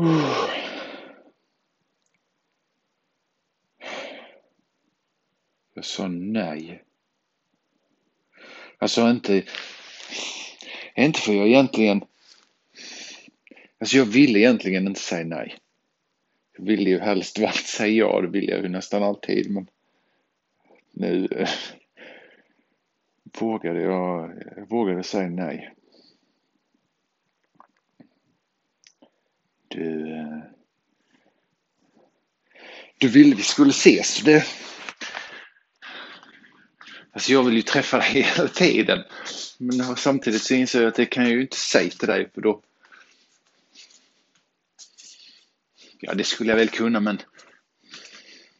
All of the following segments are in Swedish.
Mm. Jag sa nej. Alltså inte, inte för jag egentligen, alltså jag ville egentligen inte säga nej. Jag ville ju helst väl säga ja, det vill jag ju nästan alltid men nu eh, vågade jag, jag vågade säga nej. Du, du ville vi skulle ses. Det, Alltså jag vill ju träffa dig hela tiden. Men samtidigt så inser jag att det kan jag ju inte säga till dig för då... Ja, det skulle jag väl kunna men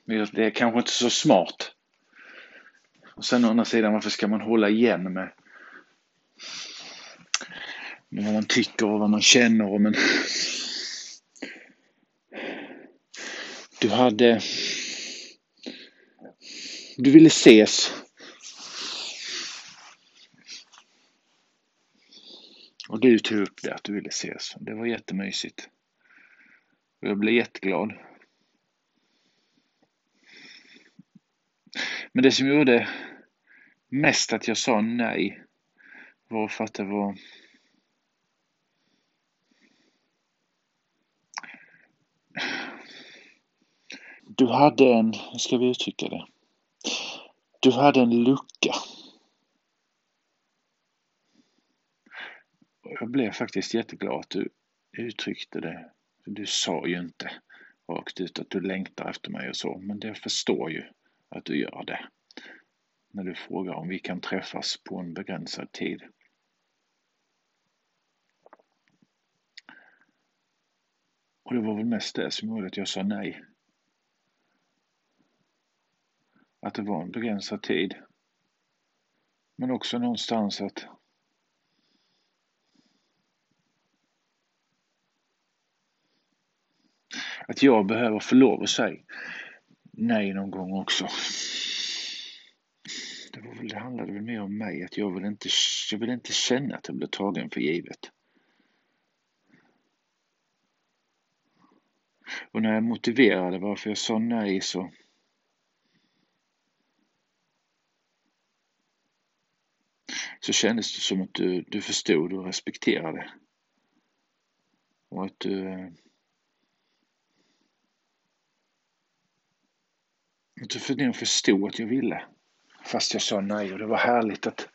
det är kanske inte så smart. Och sen å andra sidan, varför ska man hålla igen med, med vad man tycker och vad man känner och men... Du hade... Du ville ses. Och du tog upp det att du ville ses. Det var jättemysigt. Och jag blev jätteglad. Men det som gjorde mest att jag sa nej var för att det var Du hade en, hur ska vi uttrycka det? Du hade en lucka jag blev faktiskt jätteglad att du uttryckte det. Du sa ju inte rakt ut att du längtar efter mig och så, men det förstår ju att du gör det. När du frågar om vi kan träffas på en begränsad tid. Och det var väl mest det som gjorde att jag sa nej. Att det var en begränsad tid. Men också någonstans att att jag behöver få lov att säga nej någon gång också. Det, var väl, det handlade väl mer om mig, att jag vill inte, jag vill inte känna att jag blir tagen för givet. Och när jag motiverade varför jag sa nej så så kändes det som att du, du förstod och respekterade. Och att du Att du förstod att jag ville. Fast jag sa nej och det var härligt att,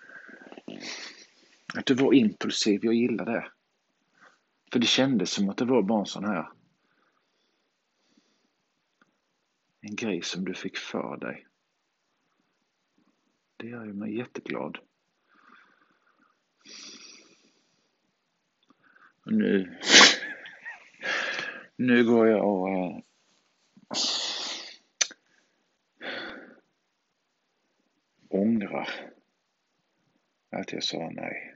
att du var impulsiv. Jag gillade det. För det kändes som att det var bara en sån här en grej som du fick för dig. Det gör ju mig jätteglad. Och nu, nu går jag och äh, ångrar att jag sa nej.